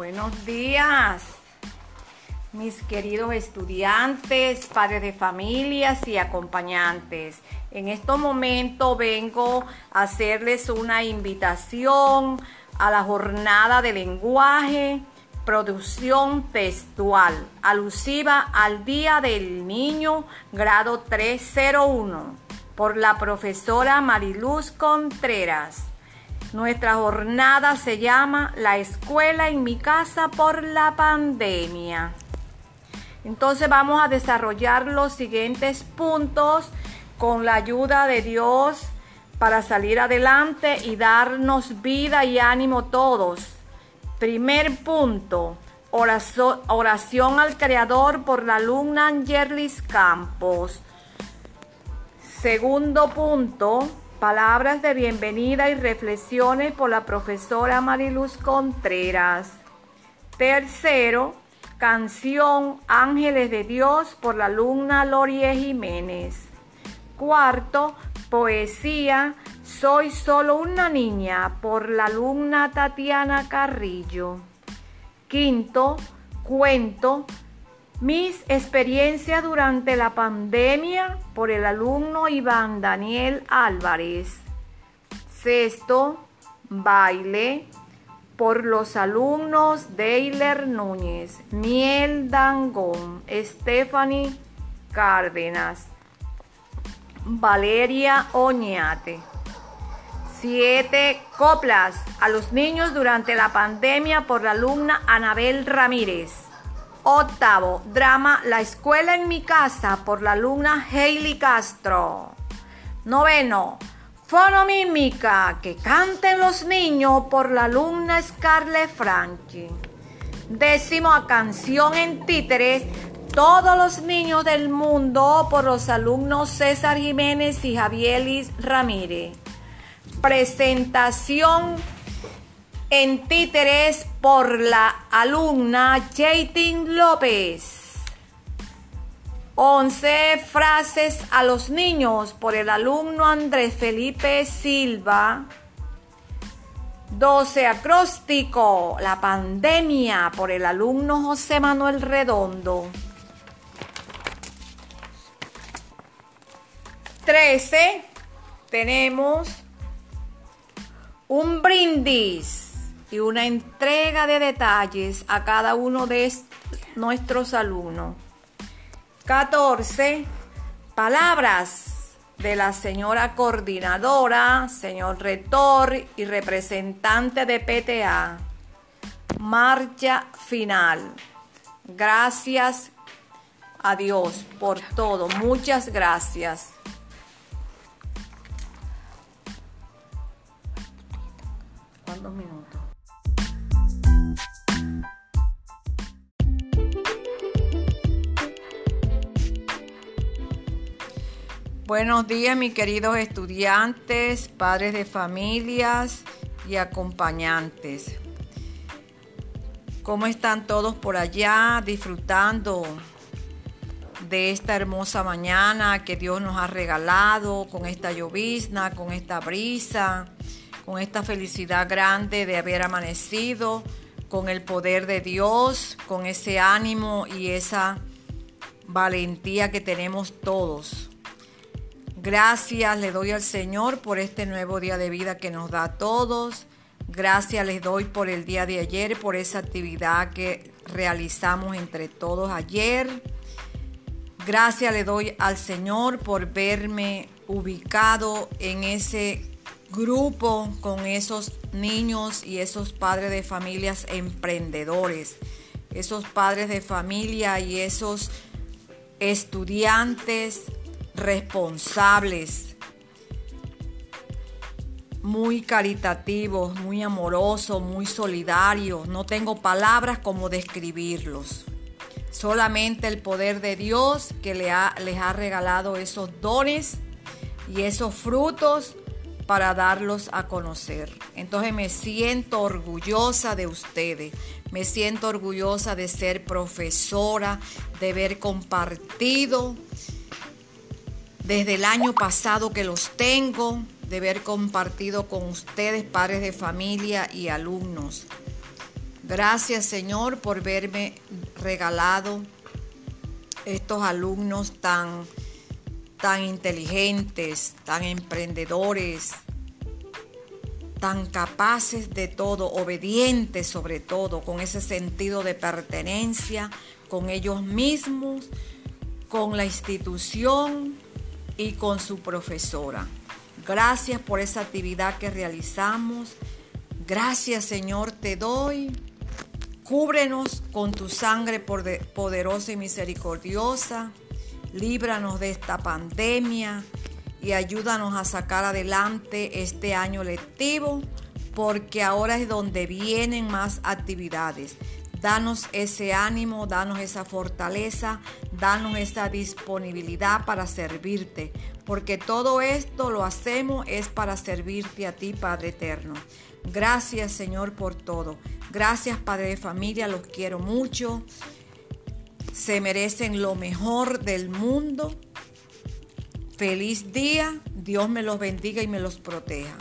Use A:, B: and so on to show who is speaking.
A: Buenos días, mis queridos estudiantes, padres de familias y acompañantes. En este momento vengo a hacerles una invitación a la jornada de lenguaje, producción textual, alusiva al Día del Niño, grado 301, por la profesora Mariluz Contreras. Nuestra jornada se llama La escuela en mi casa por la pandemia. Entonces vamos a desarrollar los siguientes puntos con la ayuda de Dios para salir adelante y darnos vida y ánimo todos. Primer punto, oración, al Creador por la alumna Angelis Campos. Segundo punto, Palabras de bienvenida y reflexiones por la profesora Mariluz Contreras. Tercero, canción Ángeles de Dios por la alumna Lorie Jiménez. Cuarto, poesía Soy solo una niña por la alumna Tatiana Carrillo. Quinto, cuento mis experiencias durante la pandemia por el alumno Iván Daniel Álvarez. Sexto, baile por los alumnos Deiler Núñez, Miel Dangón, Stephanie Cárdenas, Valeria Oñate. Siete coplas a los niños durante la pandemia por la alumna Anabel Ramírez. Octavo, drama La escuela en mi casa por la alumna Hailey Castro. Noveno, fonomímica que canten los niños por la alumna Scarlett Franchi. Décimo, canción en títeres todos los niños del mundo por los alumnos César Jiménez y Javielis Ramírez. Presentación en títeres por la alumna Jaitin López. 11 frases a los niños por el alumno Andrés Felipe Silva. 12 acróstico, la pandemia por el alumno José Manuel Redondo. 13 tenemos un brindis y una entrega de detalles a cada uno de nuestros alumnos. 14. Palabras de la señora coordinadora, señor rector y representante de PTA. Marcha final. Gracias a Dios por todo. Muchas gracias. ¿Cuántos minutos? Buenos días, mis queridos estudiantes, padres de familias y acompañantes. ¿Cómo están todos por allá disfrutando de esta hermosa mañana que Dios nos ha regalado con esta llovizna, con esta brisa, con esta felicidad grande de haber amanecido, con el poder de Dios, con ese ánimo y esa valentía que tenemos todos? Gracias le doy al Señor por este nuevo día de vida que nos da a todos. Gracias les doy por el día de ayer, por esa actividad que realizamos entre todos ayer. Gracias le doy al Señor por verme ubicado en ese grupo con esos niños y esos padres de familias emprendedores, esos padres de familia y esos estudiantes responsables, muy caritativos, muy amorosos, muy solidarios. No tengo palabras como describirlos. Solamente el poder de Dios que les ha, regalado esos dones y esos frutos para darlos a conocer. Entonces me siento orgullosa de ustedes, me siento orgullosa de ser profesora, de haber compartido desde el año pasado que los tengo, de haber compartido con ustedes, padres de familia y alumnos, Gracias Señor por verme regalado estos alumnos tan, tan inteligentes, tan emprendedores, tan capaces de todo, obedientes sobre todo, con ese sentido de pertenencia con ellos mismos, con la institución y con su profesora. Gracias por esa actividad que realizamos. Gracias Señor te doy. Cúbrenos con tu sangre poderosa y misericordiosa. Líbranos de esta pandemia y ayúdanos a sacar adelante este año lectivo porque ahora es donde vienen más actividades. Danos ese ánimo, danos esa fortaleza, danos esa disponibilidad para servirte, porque todo esto lo hacemos es para servirte a ti, Padre Eterno. Gracias, Señor, por todo. Gracias, Padre de familia, los quiero mucho. Se merecen lo mejor del mundo. Feliz día, Dios me los bendiga y me los proteja.